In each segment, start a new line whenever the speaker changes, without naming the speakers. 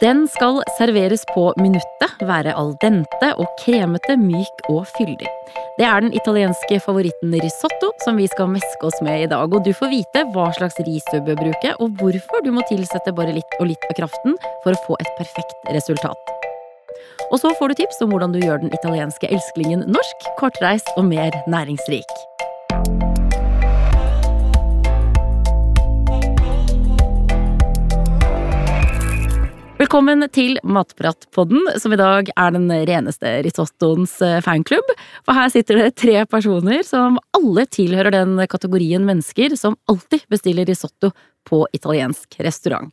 Den skal serveres på minuttet, være al dente og kremete, myk og fyldig. Det er den italienske favoritten risotto som vi skal meske oss med i dag. Og du får vite hva slags ris du bør bruke, og hvorfor du må tilsette bare litt og litt av kraften for å få et perfekt resultat. Og så får du tips om hvordan du gjør den italienske elsklingen norsk, kortreist og mer næringsrik. Velkommen til Matpratpodden, som i dag er den reneste risottoens eh, fanklubb. For her sitter det tre personer som alle tilhører den kategorien mennesker som alltid bestiller risotto på italiensk restaurant.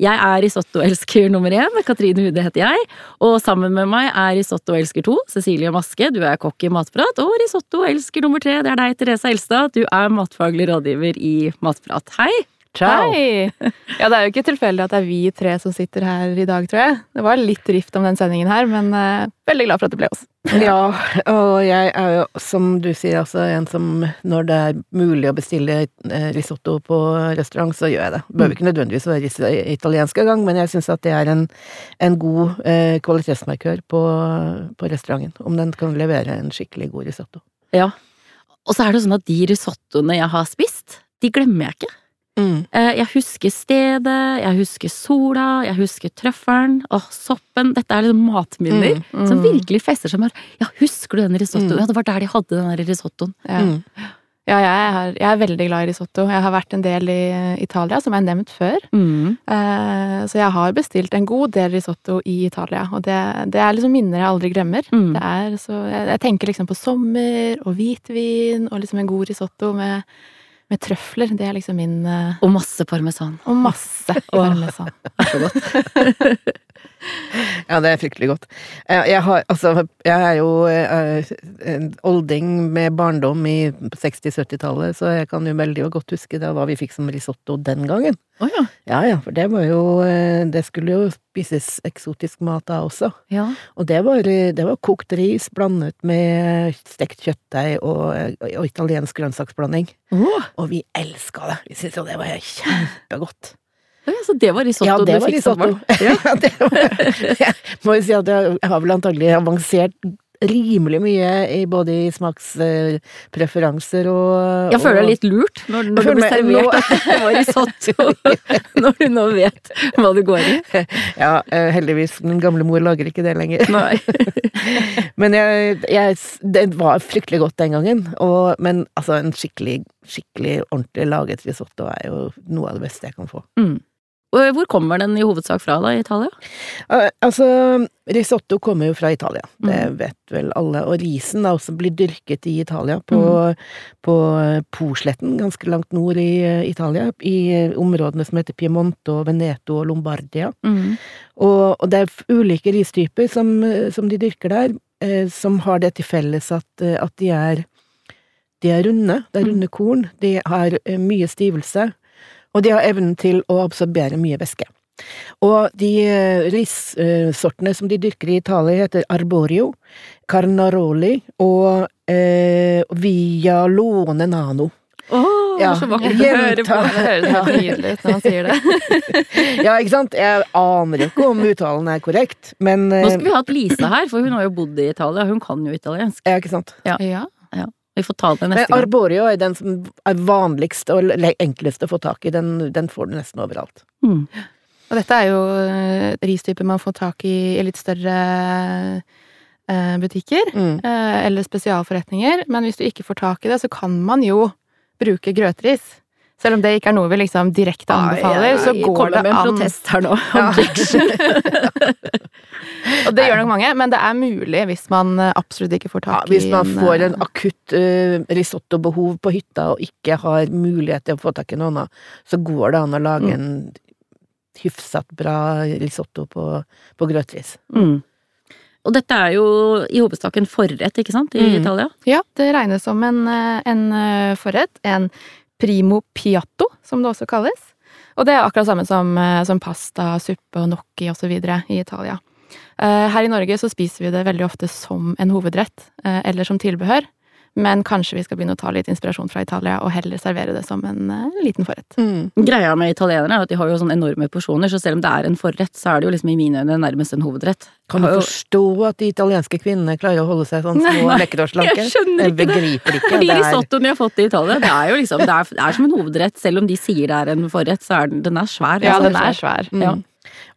Jeg er risottoelsker nummer én, Katrine Hude heter jeg. Og sammen med meg er risottoelsker to, Cecilie Maske, du er kokk i Matprat. Og risottoelsker nummer tre, det er deg, Therese Elstad, du er matfaglig rådgiver i Matprat. Hei!
Ciao. Hei! Ja, det er jo ikke tilfeldig at det er vi tre som sitter her i dag, tror jeg. Det var litt rift om den sendingen her, men uh, veldig glad for at det ble oss.
Ja, og jeg er jo, som du sier, altså en som når det er mulig å bestille eh, risotto på restaurant, så gjør jeg det. Det behøver ikke nødvendigvis være italiensk engang, men jeg syns at det er en, en god uh, kvalitetsmarkør på, på restauranten. Om den kan levere en skikkelig god risotto.
Ja. Og så er det sånn at de risottoene jeg har spist, de glemmer jeg ikke. Mm. Eh, jeg husker stedet, jeg husker sola, jeg husker trøffelen og soppen. Dette er liksom matminner mm. Mm. som virkelig fester seg Ja, husker du den risottoen? Mm. Ja, det var der de hadde den der risottoen.
Ja. Mm. Ja, jeg er, jeg er, veldig glad i risotto. Jeg har vært en del i Italia, som jeg har nevnt før. Mm. Uh, så jeg har bestilt en god del risotto i Italia, og det, det er liksom minner jeg aldri glemmer. Mm. Er, så jeg, jeg, tenker liksom på sommer og hvitvin og liksom en god risotto med med trøfler. Det er liksom min uh...
Og masse parmesan.
Og masse parmesan. Så godt.
ja, det er fryktelig godt. Jeg, har, altså, jeg er jo uh, en olding med barndom i 60-70-tallet, så jeg kan jo veldig godt huske da hva vi fikk som risotto den gangen.
Oh, ja.
ja ja, for det var jo uh, Det skulle jo spises eksotisk mat da også.
Ja.
Og det var, det var, kokt ris blandet med stekt kjøttdeig og, og italiensk grønnsaksblanding.
Oh.
Og vi elska det! Vi syntes jo det var kjempegodt.
Ja, så det var risotto
ja, det
du
var
fikk som
barn? Ja, det var, jeg må jo si at jeg har vel antagelig avansert rimelig mye i både i smakspreferanser og
Jeg føler deg litt lurt når, når du blir servert at det var risotto, når du nå vet hva du går i.
Ja, eh, heldigvis. Min gamle mor lager ikke det lenger.
Nei.
Men jeg, jeg, Det var fryktelig godt den gangen, og, men altså en skikkelig, skikkelig ordentlig laget risotto er jo noe av det beste jeg kan få.
Mm. Hvor kommer den i hovedsak fra, da, i Italia?
Altså, risotto kommer jo fra Italia, det mm. vet vel alle. Og risen da også blir dyrket i Italia, på, mm. på Posletten, ganske langt nord i Italia. I områdene som heter Piemonte og Veneto og Lombardia.
Mm.
Og, og, det er ulike ristyper som, som de dyrker der, eh, som har det til felles at, at de er de er runde, det er mm. runde korn, de har eh, mye stivelse, og de har evnen til å absorbere mye væske. Og de eh, rissortene som de dyrker i Italia, heter arborio, carnaroli og eh, vialone nano.
Oh, ja, så vakkert å høre på! Det høres helt nydelig ut når han sier det.
ja, ikke sant? Jeg aner jo ikke om uttalen er korrekt, men
Nå skulle vi hatt Lisa her, for hun har jo bodd i Italia, hun kan jo italiensk.
Ja, ikke sant?
Ja. ja. Vi får ta det neste
gang. Arborio er den som er vanligst og enkleste å få tak i. Den, den får du nesten overalt.
Mm.
Og dette er jo uh, ristyper man får tak i i litt større uh, butikker. Mm. Uh, eller spesialforretninger. Men hvis du ikke får tak i det, så kan man jo bruke grøtris. Selv om det ikke er noe vi liksom direkte anbefaler, så går det an.
med en protest her nå.
Ja. og det gjør nok mange, men det er mulig hvis man eh, absolutt ikke får tak
ja, Hvis man får en eh, akutt uh, risotto-behov på hytta og ikke har mulighet til å få tak i noe annet, så går det an å lage mm. en hyfsat bra risotto på, på grøtris.
Mm. Og dette er jo i hovedsak en forrett, ikke sant, i mm. Italia?
Ja, det regnes som en, en forrett. En primo piatto, som det også kalles. Og det er akkurat samme som, eh, som pasta, suppe og gnocchi osv. i Italia. Eh, her i Norge så spiser vi det veldig ofte som en hovedrett, eh, eller som tilbehør. Men kanskje vi skal begynne å ta litt inspirasjon fra Italia og heller servere det som en uh, liten forrett.
Mm.
Greia med italienere er at de har jo sånne enorme porsjoner, så selv om det er en forrett, så er det jo liksom i mine øyne nærmest en hovedrett.
Kan du
jo-
forstå at de italienske kvinnene klarer å holde seg sånn små og
jeg skjønner
Jeg
ikke det.
begriper ikke.
Fordi
det er-
risottoen de har fått i Italia, det er jo liksom det er, det er som en hovedrett. Selv om de sier det er en forrett, så er den, den er svær.
Ja,
altså.
den er svær.
Mm.
Ja.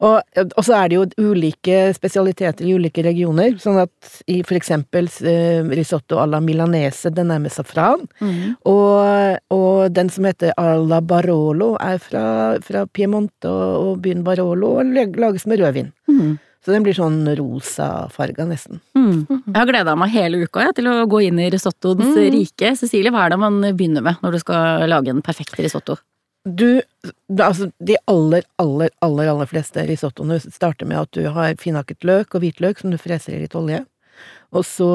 Og, og så er det jo ulike spesialiteter i ulike regioner, sånn at i for eksempel eh, risotto à la milanese, den er med safran,
Mm.
og, og den som heter alla Barolo er fra, fra Piemonte og, og byen Barolo, og lages med rødvin.
Mm.
Så den blir sånn rosafarga nesten.
Mm. Jeg har gleda meg hele uka jeg, til å gå inn i risottoens
Mm.
rike. Cecilie, hva er det man begynner med når du skal lage en perfekt risotto?
Du, altså de aller, aller, aller, aller fleste risottoene starter med at du har finhakket løk og hvitløk som du freser i litt olje, og så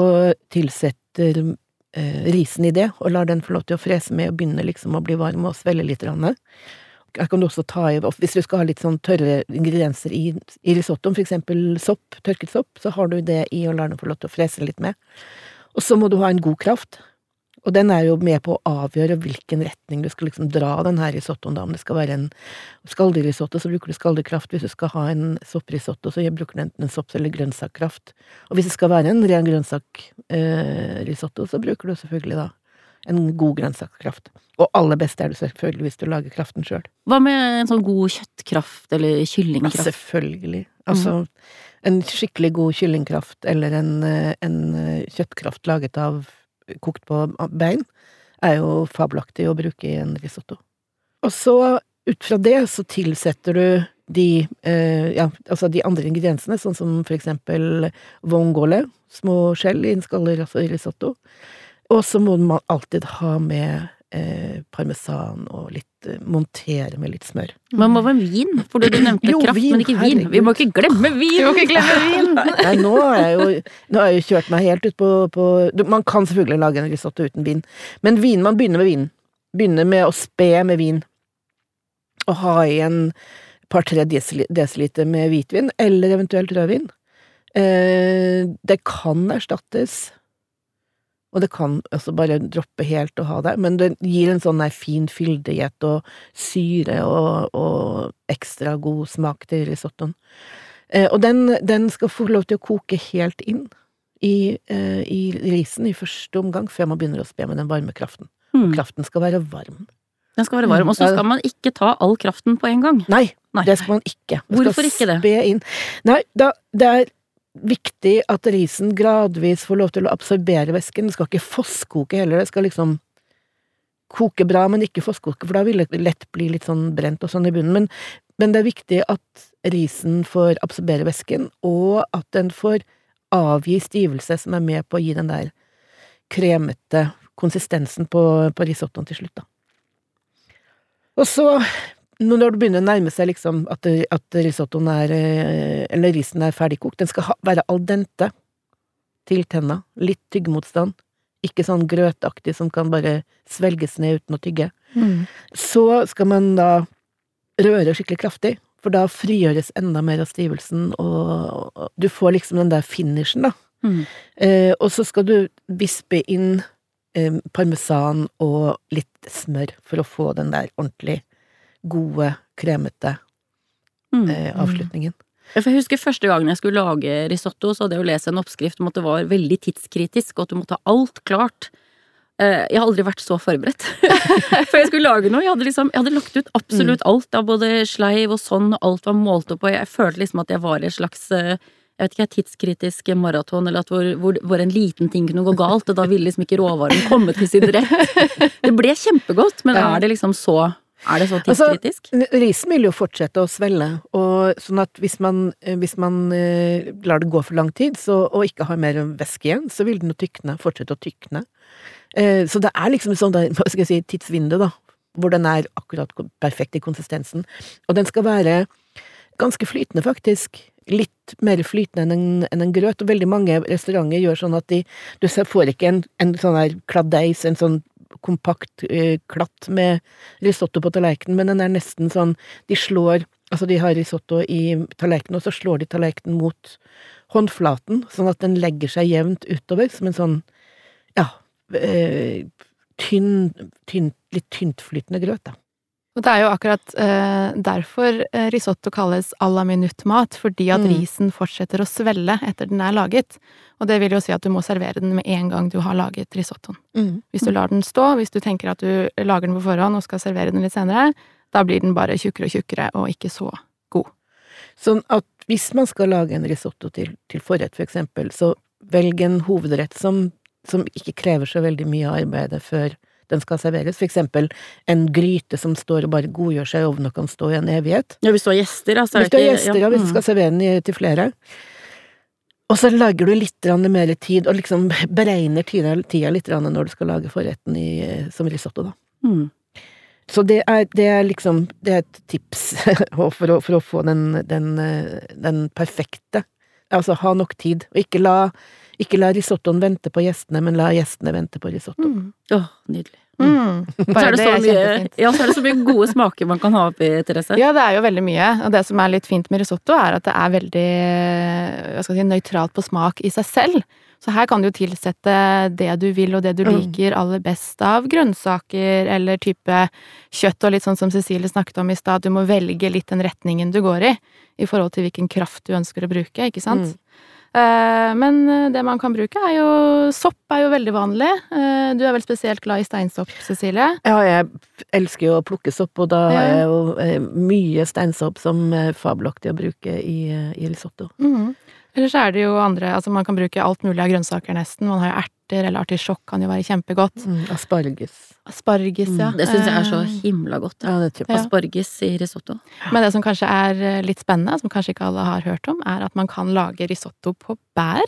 tilsetter eh, risen i det, og lar den få lov til å frese med og begynne liksom å bli varm og svelle litt. Rann. Her kan du også ta i, hvis du skal ha litt sånn tørre ingredienser i, i risottoen, for eksempel sopp, tørket sopp, så har du det i og lar den få lov til å frese litt med. Og så må du ha en god kraft, og den er jo med på å avgjøre hvilken retning du skal liksom dra den her risottoen, da. Om det skal være en skalldyrisotto, så bruker du skalldyrskraft. Hvis du skal ha en sopprisotto, så bruker du enten en sopps- eller grønnsakkraft. Og hvis det skal være en ren grønnsakrisotto, så bruker du selvfølgelig da en god grønnsakkraft. Og aller best er det selvfølgelig hvis du lager kraften sjøl.
Hva med en sånn god kjøttkraft eller
Ja,
kyllingkraft?
selvfølgelig. Altså, en skikkelig god kyllingkraft eller en, eh, en eh, kjøttkraft laget av kokt på bein er jo fabelaktig å bruke i en risotto. Og så, ut fra det, så tilsetter du de, eh, ja, altså de andre ingrediensene, sånn som for eksempel vongole, små skjell i en skallrisotto. Og så må man alltid ha med eh, parmesan og litt eh, montere med litt smør.
Men hva med vin? For du nevnte
Jo,
kraft,
vin,
men ikke vin. Vi må ikke glemme vin!
Vi må ikke glemme vin!
Nei, nå har jeg jo, har jeg jo kjørt meg helt ut på, på Man kan selvfølgelig lage en risotto uten vin, men vin, man begynner med vin. Begynner med å spe med vin. Og ha i en par-tre desiliter med hvitvin, eller eventuelt rødvin. Eh, det kan erstattes, og det kan også bare droppe helt å ha det, men det gir en sånn fin fyldighet og syre og, og ekstra god smak til risottoen. Eh, og den, den skal få lov til å koke helt inn i, eh, i risen i første omgang, før man begynner å spe med den varme kraften.
Mm.
Kraften skal være varm.
Den skal være varm. Og så
Mm.
skal man ikke ta all kraften på en gang.
Nei,
Nei.
det skal man ikke. Man
Hvorfor ikke det?
Inn. Nei, da, det er viktig at risen gradvis får lov til å absorbere væsken. Det skal ikke fosskoke heller, det skal liksom koke bra, men ikke fosskoke, for da vil det lett bli litt sånn brent og sånn i bunnen. Men, men det er viktig at risen får absorbere væsken, og at den får avgi stivelse som er med på å gi den der kremete konsistensen på, på risottoen til slutt, da. Og så, når det begynner å nærme seg liksom at, at risottoen er eh, Eller risen er ferdigkokt, den skal ha, være al dente til tenna. Litt tyggemotstand. Ikke sånn grøtaktig som kan bare svelges ned uten å tygge.
Mm.
Så skal man da røre skikkelig kraftig, for da frigjøres enda mer av stivelsen, og, og du får liksom den der finishen, da.
Mm.
Eh, og så skal du vispe inn eh, parmesan og litt smør for å få den der ordentlig gode, kremete
Mm.
eh, avslutningen.
Jeg husker første gangen jeg skulle lage risotto, så hadde jeg jo lest en oppskrift om at det var veldig tidskritisk, og at du måtte ha alt klart. Eh, Jeg har aldri vært så forberedt før jeg skulle lage noe. Jeg hadde, liksom, jeg hadde lagt ut absolutt alt av både sleiv og sånn, og alt var målt opp, og jeg følte liksom at jeg var i et slags eh, jeg vet ikke, tidskritisk maraton, eller at hvor, hvor, hvor en liten ting kunne gå galt, og da ville liksom ikke råvaren komme til sin rett. Det ble kjempegodt, men er det liksom så Er det så
Altså,
tidskritisk?
Risen vil jo fortsette å svelle, og sånn at hvis man, eh, hvis man uh, lar det gå for lang tid, så, og ikke har mer væske igjen, så vil den tykne, fortsette å tykne. Uh, så det er liksom et hva skal jeg si, tidsvindu, da, hvor den er akkurat perfekt i konsistensen. Og den skal være ganske flytende, faktisk. Litt mer flytende enn en, enn en grøt, og veldig mange restauranter gjør sånn at de Du får ikke en, en sånn her kladeis, en sånn kompakt eh, klatt med risotto på tallerkenen, men den er nesten sånn De slår Altså, de har risotto i tallerkenen, og så slår de tallerkenen mot håndflaten, sånn at den legger seg jevnt utover, som en sånn Ja, eh, tynn, tynn, litt tyntflytende grøt, da.
Og det er jo akkurat eh, derfor eh, risotto kalles à la minutt-mat, fordi at
Mm.
risen fortsetter å svelle etter den er laget. Og det vil jo si at du må servere den med en gang du har laget risottoen. Hvis du lar den stå, hvis du tenker at du lager den på forhånd og skal servere den litt senere, da blir den bare tjukkere og tjukkere og ikke så god.
Sånn at hvis man skal lage en risotto til, til forrett, for eksempel, så velg en hovedrett som, som ikke krever så veldig mye arbeid før den skal serveres. For eksempel en gryte som står og bare godgjør seg i ovnen og kan stå i en evighet.
Ja, hvis du har gjester, da, så er
Hvis du har gjester, ja, hvis du skal servere den til flere. Og så lager du litt mer tid, og liksom beregner tida, tida litt når du skal lage forretten i, som risotto, da.
Mm.
Så det er, det er liksom Det er et tips for, å, for å få den, den, den perfekte Altså ha nok tid, og ikke la, ikke la risottoen vente på gjestene, men la gjestene vente på risotto.
Mm.
Åh, nydelig.
Mm.
Så er, det
det
så
er
mye,
kjempefint.
ja, så er det så mye gode smaker man kan ha oppi, Therese.
Ja, det er jo veldig mye. Og det som er litt fint med risotto, er at det er veldig si, nøytralt på smak i seg selv. Så her kan du jo tilsette det du vil og det du
Mm.
liker aller best av grønnsaker eller type kjøtt, og litt sånn som Cecilie snakket om i stad, du må velge litt den retningen du går i, i forhold til hvilken kraft du ønsker å bruke, ikke sant?
Mm.
Eh, Men eh, det man kan bruke er jo Sopp er jo veldig vanlig. Eh, Du er vel spesielt glad i steinsopp, Cecilie?
Ja, jeg elsker jo å plukke sopp, og da har jeg jo mye steinsopp som er fabelaktig å bruke i, i risotto.
Mhm. Eller så er det jo andre Altså man kan bruke alt mulig av grønnsaker nesten. Man har jo erter, eller artisjokk kan jo være kjempegodt.
Mm, asparges.
Asparges, ja.
Det syns jeg er så
Eh,
himla godt.
Ja, det
Ja.
Asparges i risotto.
Men det som kanskje er eh, litt spennende, som kanskje ikke alle har hørt om, er at man kan lage risotto på bær.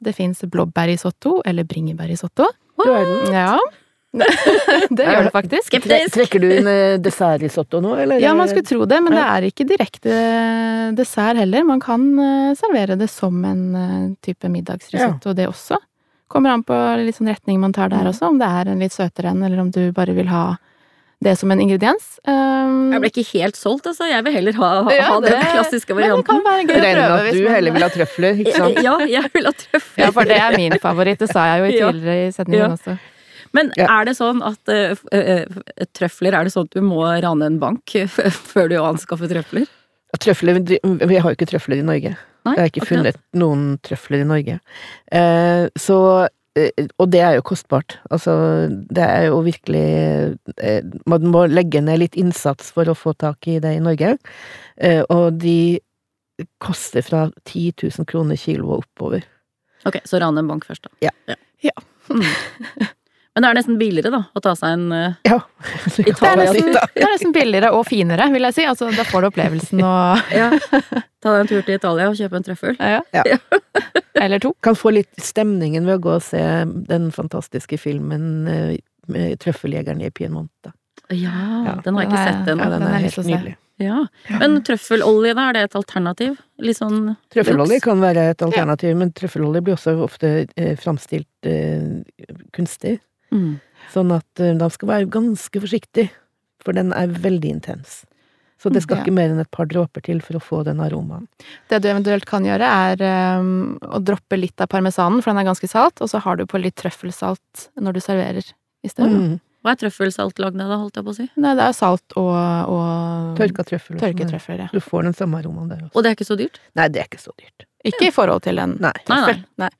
Det fins blåbærrisotto eller bringebærrisotto.
Du er den.
Ja. det gjør det faktisk.
Skeptisk!
Trekker du inn eh, dessertrisotto nå, eller?
Ja, man skulle tro det, men det er ikke direkte dessert heller. Man kan eh, servere det som en eh, type middagsrisotto, det også. Kommer an på litt sånn retning man tar der
Mm.
også, om det er en litt søtere en, eller om du bare vil ha det som en ingrediens. Um,
Jeg ble ikke helt solgt, altså. Jeg vil heller ha, ha,
Ja,
ha den
det-
klassiske
men det
varianten.
Jeg
å
regner med at du
man
heller vil ha trøfler, ikke sant?
Ja, jeg vil ha trøfler.
Ja, for det er min favoritt, det sa jeg jo i tidligere i setningen
Ja.
også.
Men
Ja.
er det sånn at uh, eh, trøfler Er det sånn at du må rane en bank før du anskaffer trøfler?
Trøfler, vi har jo ikke trøfler i Norge.
Nei,
Jeg har ikke
akkurat.
funnet noen trøfler i Norge. Uh, så Og det er jo kostbart. Altså, det er jo virkelig Man må legge ned litt innsats for å få tak i det i Norge. Eh, og de koster fra 10 000 kroner kilo og oppover.
Ok, så rane en bank først, da.
Ja.
Ja.
Mm. Men det er nesten billigere, da, å ta seg en uh,
Ja. Kan
Det er, nesten, det er nesten billigere og finere, vil jeg si. Altså, da får du opplevelsen og
ja, Ta deg en tur til Italia og kjøpe en trøffel.
ja.
Ja.
Eller to.
Kan få litt stemningen ved å gå og se den fantastiske filmen eh, med Trøffeljegeren i Piemonte.
Ja,
Ja,
den har jeg ikke
sett
sett
Ja,
ennå.
den
den
er helt nydelig.
Ja. Men trøffelolje, da, er det et alternativ? Litt sånn
Trøffelolje kan være et alternativ, men trøffelolje blir også ofte eh, framstilt eh, kunstig.
Mm.
Sånn at eh, da skal være ganske forsiktig, for den er veldig intens. Så det skal
okay.
ikke mer enn et par dråper til for å få den aromaen.
Det du eventuelt kan gjøre, er um, å droppe litt av parmesanen, for den er ganske salt, og så har du på litt trøffelsalt når du serverer i stedet.
Mm.
Hva er trøffelsalt lagd av, da, holdt jeg på å si?
Nei, det er salt og, og
Tørka trøffel. sånn,
tørket
ja.
trøffel, ja.
Du får den samme aromaen der også.
Og det er ikke så dyrt?
Nei, det er ikke så dyrt.
Ikke i forhold til en
Nei.
Nei, nei.
trøffel. Nei.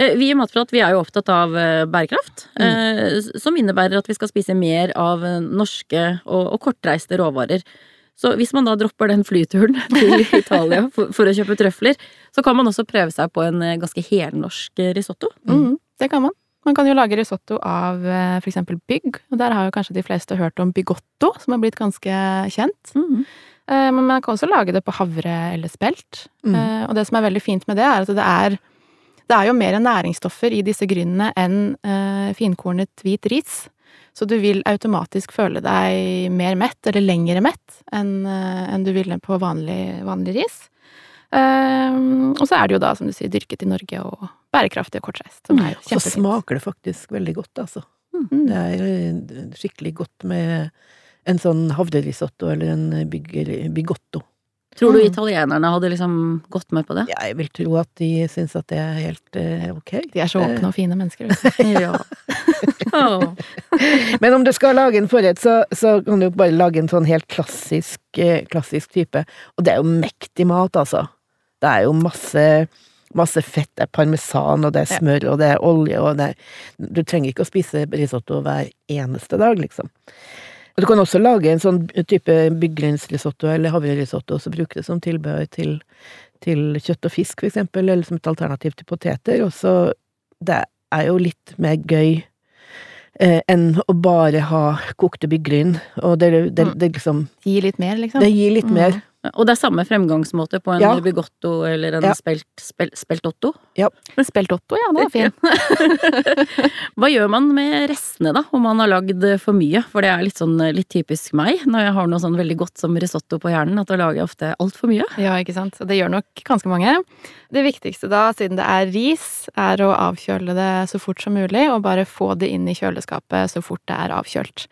Eh, Vi i Matprat vi er jo opptatt av eh, bærekraft, mm. som innebærer at vi skal spise mer av eh, norske og, og kortreiste råvarer. Så hvis man da dropper den flyturen til Italia for, for å kjøpe trøfler, så kan man også prøve seg på en eh, ganske helnorsk eh, risotto.
Mm. det kan man. Man kan jo lage risotto av f.eks. for eksempel bygg, og der har jo kanskje de fleste hørt om bigotto, som har blitt ganske kjent. Eh, Men man kan også lage det på havre eller spelt.
Mm.
Eh, Og det som er veldig fint med det, er at det er det er jo mer næringsstoffer i disse grynene enn eh, finkornet hvit ris. Så du vil automatisk føle deg mer mett, eller lengre mett, enn eh, enn du ville på vanlig, vanlig ris. Eh, og så er det jo da, som du sier, dyrket i Norge og bærekraftig og kortreist, som er
Så smaker det faktisk veldig godt, altså.
Mm.
Det er eh, skikkelig godt med en sånn havrerisotto eller en bigotto.
Tror du
Mm.
italienerne hadde liksom gått med på det?
Jeg vil tro at de syns at det er helt eh, ok.
De er så åpne og fine mennesker. vet du.
Ja.
Men om du skal lage en forrett, så, så, kan du bare lage en sånn helt klassisk, eh, klassisk type. Og det er jo mektig mat, altså. Det er jo masse, masse fett. Det er parmesan, og det er smør, og det er olje, og det er Du trenger ikke å spise risotto hver eneste dag, liksom. Du kan også lage en sånn type byggrynsrisotto eller havrerisotto, og så bruke det som tilbehør til, til kjøtt og fisk, for eksempel, eller som et alternativ til poteter. Og så Det er jo litt mer gøy eh, enn å bare ha kokte byggryn, og det, det, det, liksom
Det gir litt mer, liksom?
Det gir litt mer.
Og det er samme fremgangsmåte på en
Ja.
bigotto eller en
Ja.
spelt, spel, speltotto?
Men spilt Otto, ja, det var fin.
Hva gjør man med restene, da, om man har lagd for mye? For det er litt sånn litt typisk meg, når jeg har noe sånn veldig godt som risotto på hjernen, at da lager jeg ofte altfor mye.
Ja, ikke sant. Og det gjør nok ganske mange. Det viktigste da, siden det er ris, er å avkjøle det så fort som mulig, og bare få det inn i kjøleskapet så fort det er avkjølt.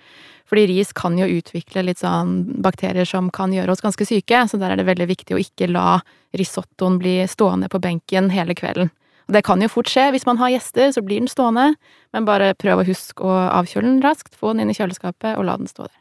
Fordi ris kan jo utvikle litt sånn bakterier som kan gjøre oss ganske syke, så der er det veldig viktig å ikke la risottoen bli stående på benken hele kvelden. Og det kan jo fort skje, hvis man har gjester, så blir den stående, men bare prøv å huske å avkjøle den raskt, få den inn i kjøleskapet, og la den stå der.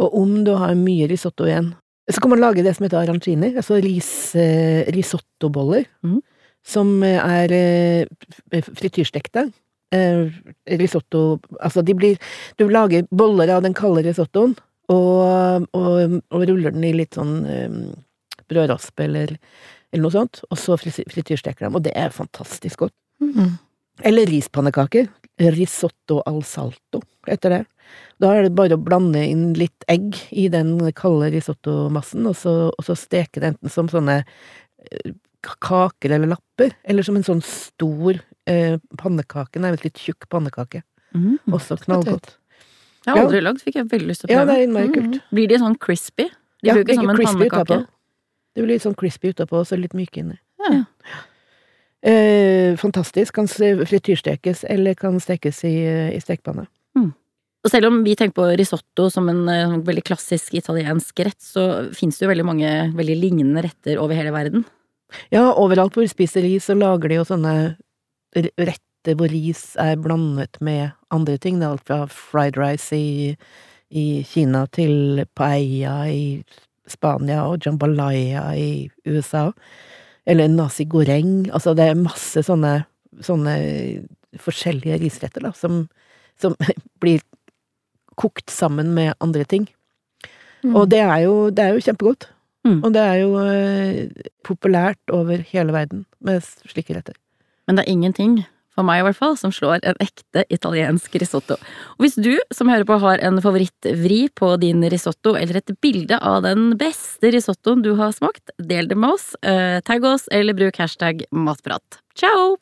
Og om du har mye risotto igjen, så kan man lage det som heter arancini, altså ris, eh, risottoboller,
mm.
som er eh, frityrstekte. Eh, risotto Altså, de blir Du lager boller av den kalde risottoen, og, og, og ruller den i litt sånn um, brødraspe eller, eller noe sånt, og så frityrsteker dem, og det er fantastisk godt. Eller rispannekaker. Risotto al salto heter det. Da er det bare å blande inn litt egg i den kalde risottomassen, og så, og så steke det enten som sånne eh, kaker eller lapper, eller som en sånn stor eh, pannekake, nærmest litt tjukk pannekake.
Mm,
Også knallgodt.
Jeg har aldri lagd, fikk jeg veldig lyst til å prøve.
Ja, det er innmari kult.
Blir de sånn crispy? De
Ja,
blir ikke som en pannekake.
Det blir litt sånn crispy utapå, og så litt myke inni.
Ja.
Eh, fantastisk. Kan frityrstekes, eller kan stekes i, eh, i stekepanne.
Og selv om vi tenker på risotto som en en veldig klassisk italiensk rett, så finnes det jo veldig mange veldig lignende retter over hele verden.
Ja, overalt hvor vi spiser ris, så lager de jo sånne retter hvor ris er blandet med andre ting. Det er alt fra fried rice i, i Kina til paella i Spania og jambalaya i USA. Eller nasi goreng. Altså, det er masse sånne, sånne forskjellige risretter, da, som, som blir kokt sammen med andre ting. Og det er jo, det er jo kjempegodt.
Mm.
Og det er jo eh, populært over hele verden med slike retter.
Men det er ingenting, for meg i hvert fall, som slår en ekte italiensk risotto. Og hvis du som hører på har en favorittvri på din risotto, eller et bilde av den beste risottoen du har smakt, del det med oss, eh, tagg oss, eller bruk hashtag matprat. Ciao!